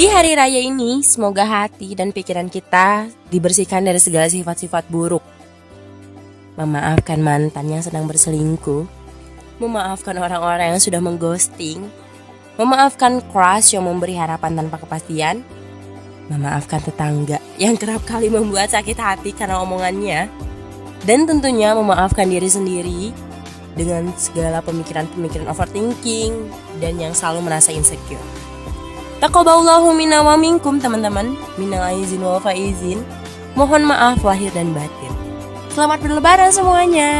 Di hari raya ini, semoga hati dan pikiran kita dibersihkan dari segala sifat-sifat buruk. Memaafkan mantan yang sedang berselingkuh, memaafkan orang-orang yang sudah mengghosting, memaafkan crush yang memberi harapan tanpa kepastian, memaafkan tetangga yang kerap kali membuat sakit hati karena omongannya, dan tentunya memaafkan diri sendiri dengan segala pemikiran-pemikiran overthinking dan yang selalu merasa insecure. Takoballahu minna wa minkum teman-teman. Minal aizin wal faizin Mohon maaf lahir dan batin. Selamat berlebaran semuanya